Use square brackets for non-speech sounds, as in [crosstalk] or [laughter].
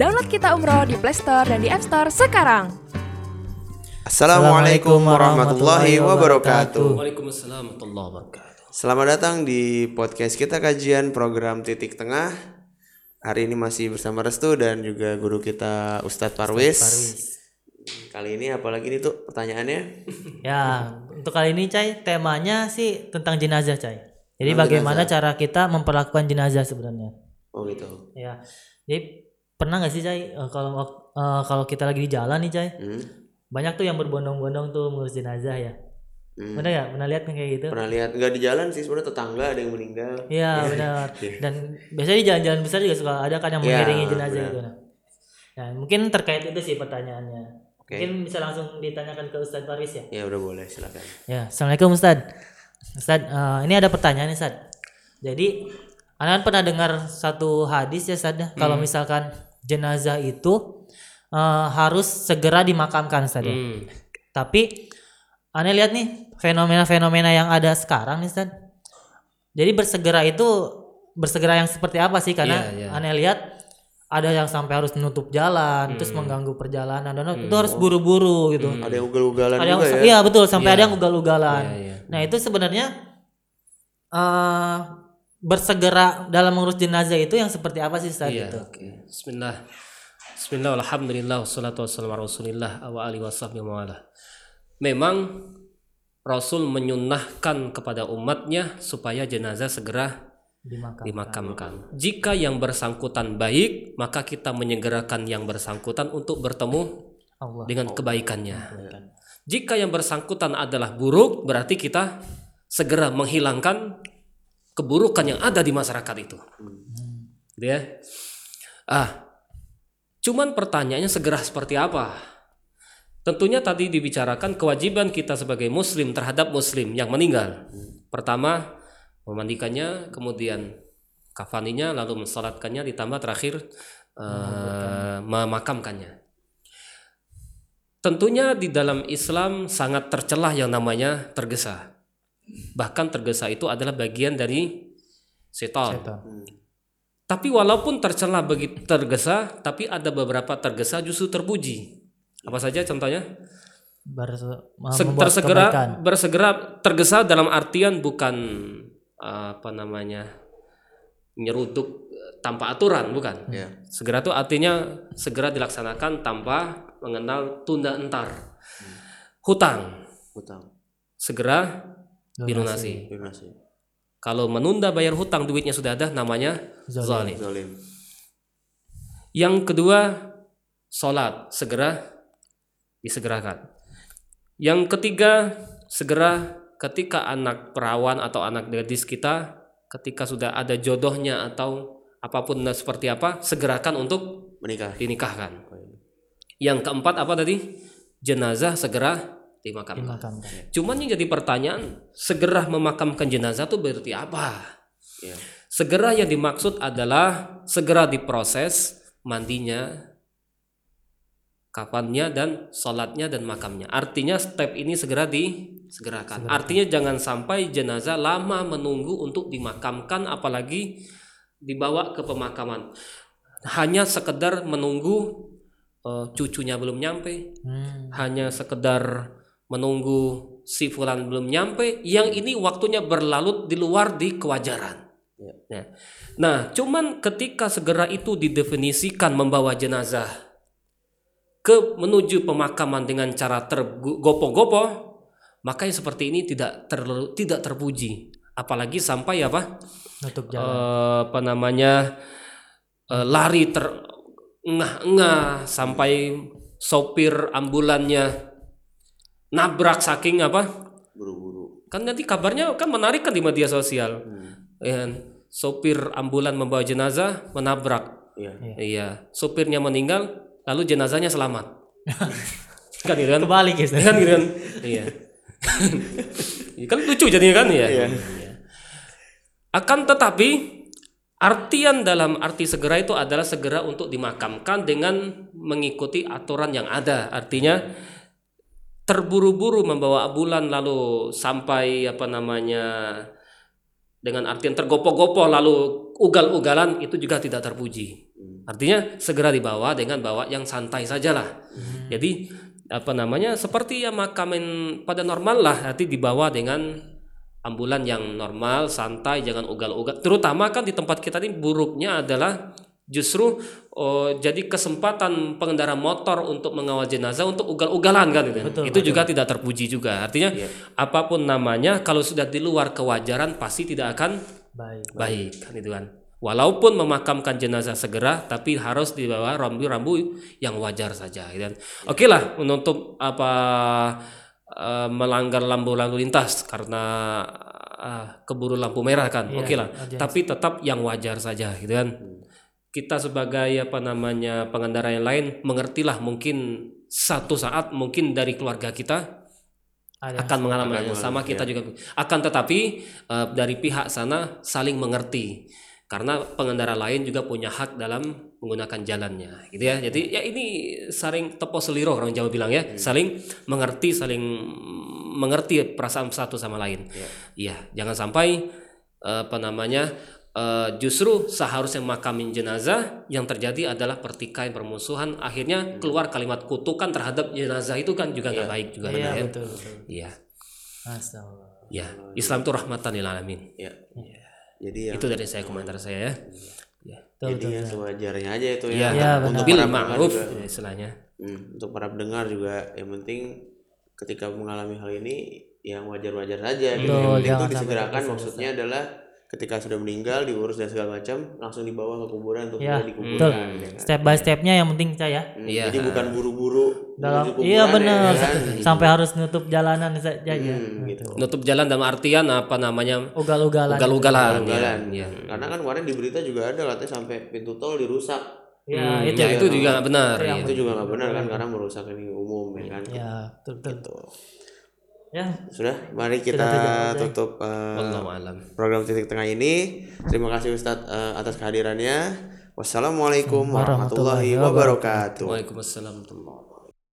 Download Kita Umroh di Play Store dan di App Store sekarang. Assalamualaikum warahmatullahi wabarakatuh. Waalaikumsalam warahmatullahi wabarakatuh. Selamat datang di podcast kita kajian program Titik Tengah. Hari ini masih bersama Restu dan juga guru kita Ustadz Parwis. Kali ini apalagi nih tuh pertanyaannya? [laughs] Ya, untuk kali ini Cai, temanya sih tentang jenazah Cai. Jadi Tentang bagaimana cara kita memperlakukan jenazah sebenarnya. Oh gitu. Ya, jadi pernah nggak sih Cai eh, kalau eh, kalau kita lagi di jalan nih Cai, Hmm. banyak tuh yang berbondong-bondong tuh mengurus jenazah ya. Hmm. Pernah nggak? Pernah lihat kayak gitu? Pernah lihat nggak di jalan sih sebenarnya tetangga ada yang meninggal. Iya [laughs] benar. [laughs] Dan biasanya di jalan-jalan besar juga suka ada kan yang Iya, mengiringi jenazah benar. gitu. Nah. Ya, mungkin terkait itu sih pertanyaannya. Oke. Mungkin bisa langsung ditanyakan ke Ustadz Faris ya. Ya udah boleh silakan. Ya, assalamualaikum Ustad. Ustad, eh, ini ada pertanyaan nih Ustad. Jadi, Anda kan pernah dengar satu hadis ya Ustad, ya, kalau misalkan jenazah itu eh, harus segera dimakamkan Ustad. ya. Hmm. Tapi, Anda lihat nih fenomena-fenomena yang ada sekarang nih Ustad. Jadi bersegera itu bersegera yang seperti apa sih? Karena Iya, iya. Anda lihat ada yang sampai harus menutup jalan, terus mengganggu perjalanan, dan itu harus buru-buru gitu Ada yang ugal-ugalan ada yang juga ya? iya betul sampai ada yang ugal-ugalan Iya, iya. nah itu sebenarnya eh bersegera dalam mengurus jenazah itu yang seperti apa sih Ustaz Iya, itu oke. Bismillah. Bismillah, alhamdulillah, wassalatu wassalamu ala rasulillah wa alihi. Memang Rasul menyunahkan kepada umatnya supaya jenazah segera dimakamkan dimakamkan. Jika yang bersangkutan baik, maka kita menyegerakan yang bersangkutan untuk bertemu Allah dengan kebaikannya. Jika yang bersangkutan adalah buruk, berarti kita segera menghilangkan keburukan yang ada di masyarakat itu. Gitu ya. Ah, cuman pertanyaannya segera seperti apa? Tentunya tadi dibicarakan kewajiban kita sebagai muslim terhadap muslim yang meninggal. Pertama, memandikannya, kemudian kafaninya, lalu mensalatkannya, ditambah terakhir eh, memakamkannya. Tentunya di dalam Islam sangat tercelah yang namanya tergesa. Bahkan tergesa itu adalah bagian dari setan. Setan. Tapi walaupun tercela begitu tergesa, tapi ada beberapa tergesa justru terpuji. Apa saja contohnya? Berse- tersegera, kebaikan. bersegera, tergesa dalam artian bukan apa namanya nyeruduk tanpa aturan, bukan? Ya. Segera itu artinya segera dilaksanakan tanpa mengenal tunda entar. Hutang Hutang. segera dilunasi. Kalau menunda bayar hutang duitnya sudah ada namanya zalim. Zalim. Yang kedua salat segera disegerakan. Yang ketiga segera ketika anak perawan atau anak gadis kita ketika sudah ada jodohnya atau apa pun seperti apa segerakan untuk Menikah. dinikahkan. Yang keempat apa tadi? Jenazah segera dimakamkan. dimakamkan Cuman yang jadi pertanyaan, segera memakamkan jenazah itu berarti apa? Ya. Segera yang dimaksud adalah segera diproses mandinya, kafannya dan sholatnya dan makamnya. Artinya step ini segera disegerakan. Artinya jangan sampai jenazah lama menunggu untuk dimakamkan, apalagi dibawa ke pemakaman. Hanya sekedar menunggu eh, cucunya belum nyampe, Hmm. hanya sekedar menunggu si fulan belum nyampe yang ini waktunya berlalut di luar di kewajaran. Ya. nah cuman ketika segera itu didefinisikan membawa jenazah ke menuju pemakaman dengan cara tergopoh-gopoh maka yang seperti ini tidak terlalu tidak terpuji. Apalagi sampai apa? Nutup jalan. Eh, apa namanya? Eh, lari ter engah-engah sampai sopir ambulannya nabrak saking apa? Buru-buru. kan nanti kabarnya kan menarik kan di media sosial. Ya, sopir ambulan membawa jenazah menabrak. Iya. iya. Sopirnya meninggal lalu jenazahnya selamat. [laughs] Kan gitu kan kebalik ya kan gitu kan iya. [laughs] Kan lucu jadinya kan ya? Iya. Iya. akan tetapi artian dalam arti segera itu adalah segera untuk dimakamkan dengan mengikuti aturan yang ada. Artinya terburu-buru membawa ambulan lalu sampai apa namanya dengan artian tergopoh-gopoh lalu ugal-ugalan itu juga tidak terpuji. Artinya segera dibawa dengan bawa yang santai sajalah. Jadi apa namanya seperti ya makamin pada normal lah, nanti dibawa dengan ambulan yang normal, santai, jangan ugal-ugal. Terutama kan di tempat kita ini buruknya adalah justru oh, jadi kesempatan pengendara motor untuk mengawal jenazah untuk ugal-ugalan kan gitu. itu juga tidak terpuji juga. Artinya apa pun namanya kalau sudah di luar kewajaran pasti tidak akan Baik. baik kan itu kan. Walaupun memakamkan jenazah segera tapi harus dibawa rambu-rambu yang wajar saja gitu kan. Oke lah menutup apa eh, melanggar lampu lalu lintas karena ah, keburu lampu merah kan. Oke lah. Tapi tetap yang wajar saja gitu kan. Kita sebagai apa namanya pengendara yang lain mengertilah mungkin satu saat mungkin dari keluarga kita Ada. akan mengalami hal yang sama kita juga akan tetapi eh, dari pihak sana saling mengerti. Karena pengendara lain juga punya hak dalam menggunakan jalannya gitu ya. Jadi ya ini saling tepo seliro orang Jawa bilang ya. Saling mengerti saling mengerti perasaan satu sama lain. Iya jangan sampai eh, apa namanya eh, justru seharusnya makamin jenazah yang terjadi adalah pertikaian permusuhan akhirnya keluar kalimat kutukan terhadap jenazah itu kan juga nggak baik juga Iya ya betul betul. iya Astagfirullah. Ya, Islam itu rahmatan lil alamin. Ya. Jadi yang Itu dari saya komentar saya ya. Ya. Betul, jadi yang sewajarnya aja itu Iya, ya. Iya, untuk bil para ma'ruf ya, istilahnya. Hmm, untuk para pendengar juga yang penting ketika mengalami hal ini yang wajar-wajar saja gitu. Betul, Yang penting itu disegerakan maksudnya adalah ketika sudah meninggal diurus dan segala macam langsung dibawa ke kuburan untuk Ya, sudah betul. dikuburkan ya kan. Step by stepnya yang penting saya Hmm, Iya. Jadi bukan buru-buru dalam menuju kuburan, iya ya benar kan? sampai harus nutup jalanan saja ya. Hmm, gitu. Nutup jalan dalam artian apa namanya? Ugal-ugalan. Ugal-ugalan. Ya, Jalan. ya. Karena kan kemarin di berita juga ada katanya sampai pintu tol dirusak. Ya, Hmm, itu ya, ya. itu juga nggak benar. Itu yang ya. Itu juga nggak benar kan karena merusak ini umum ya kan. Ya, betul betul. Ya, Sudah, mari kita tutup eh, Wallahu alam. program titik tengah ini. Terima kasih Ustadz eh, atas kehadirannya. Wassalamualaikum warahmatullahi wabarakatuh. Waalaikumsalam warahmatullahi